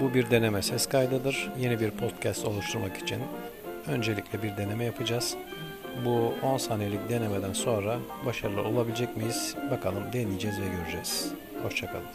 Bu bir deneme ses kaydıdır. Yeni bir podcast oluşturmak için öncelikle bir deneme yapacağız. Bu 10 saniyelik denemeden sonra başarılı olabilecek miyiz? Bakalım deneyeceğiz ve göreceğiz. Hoşçakalın.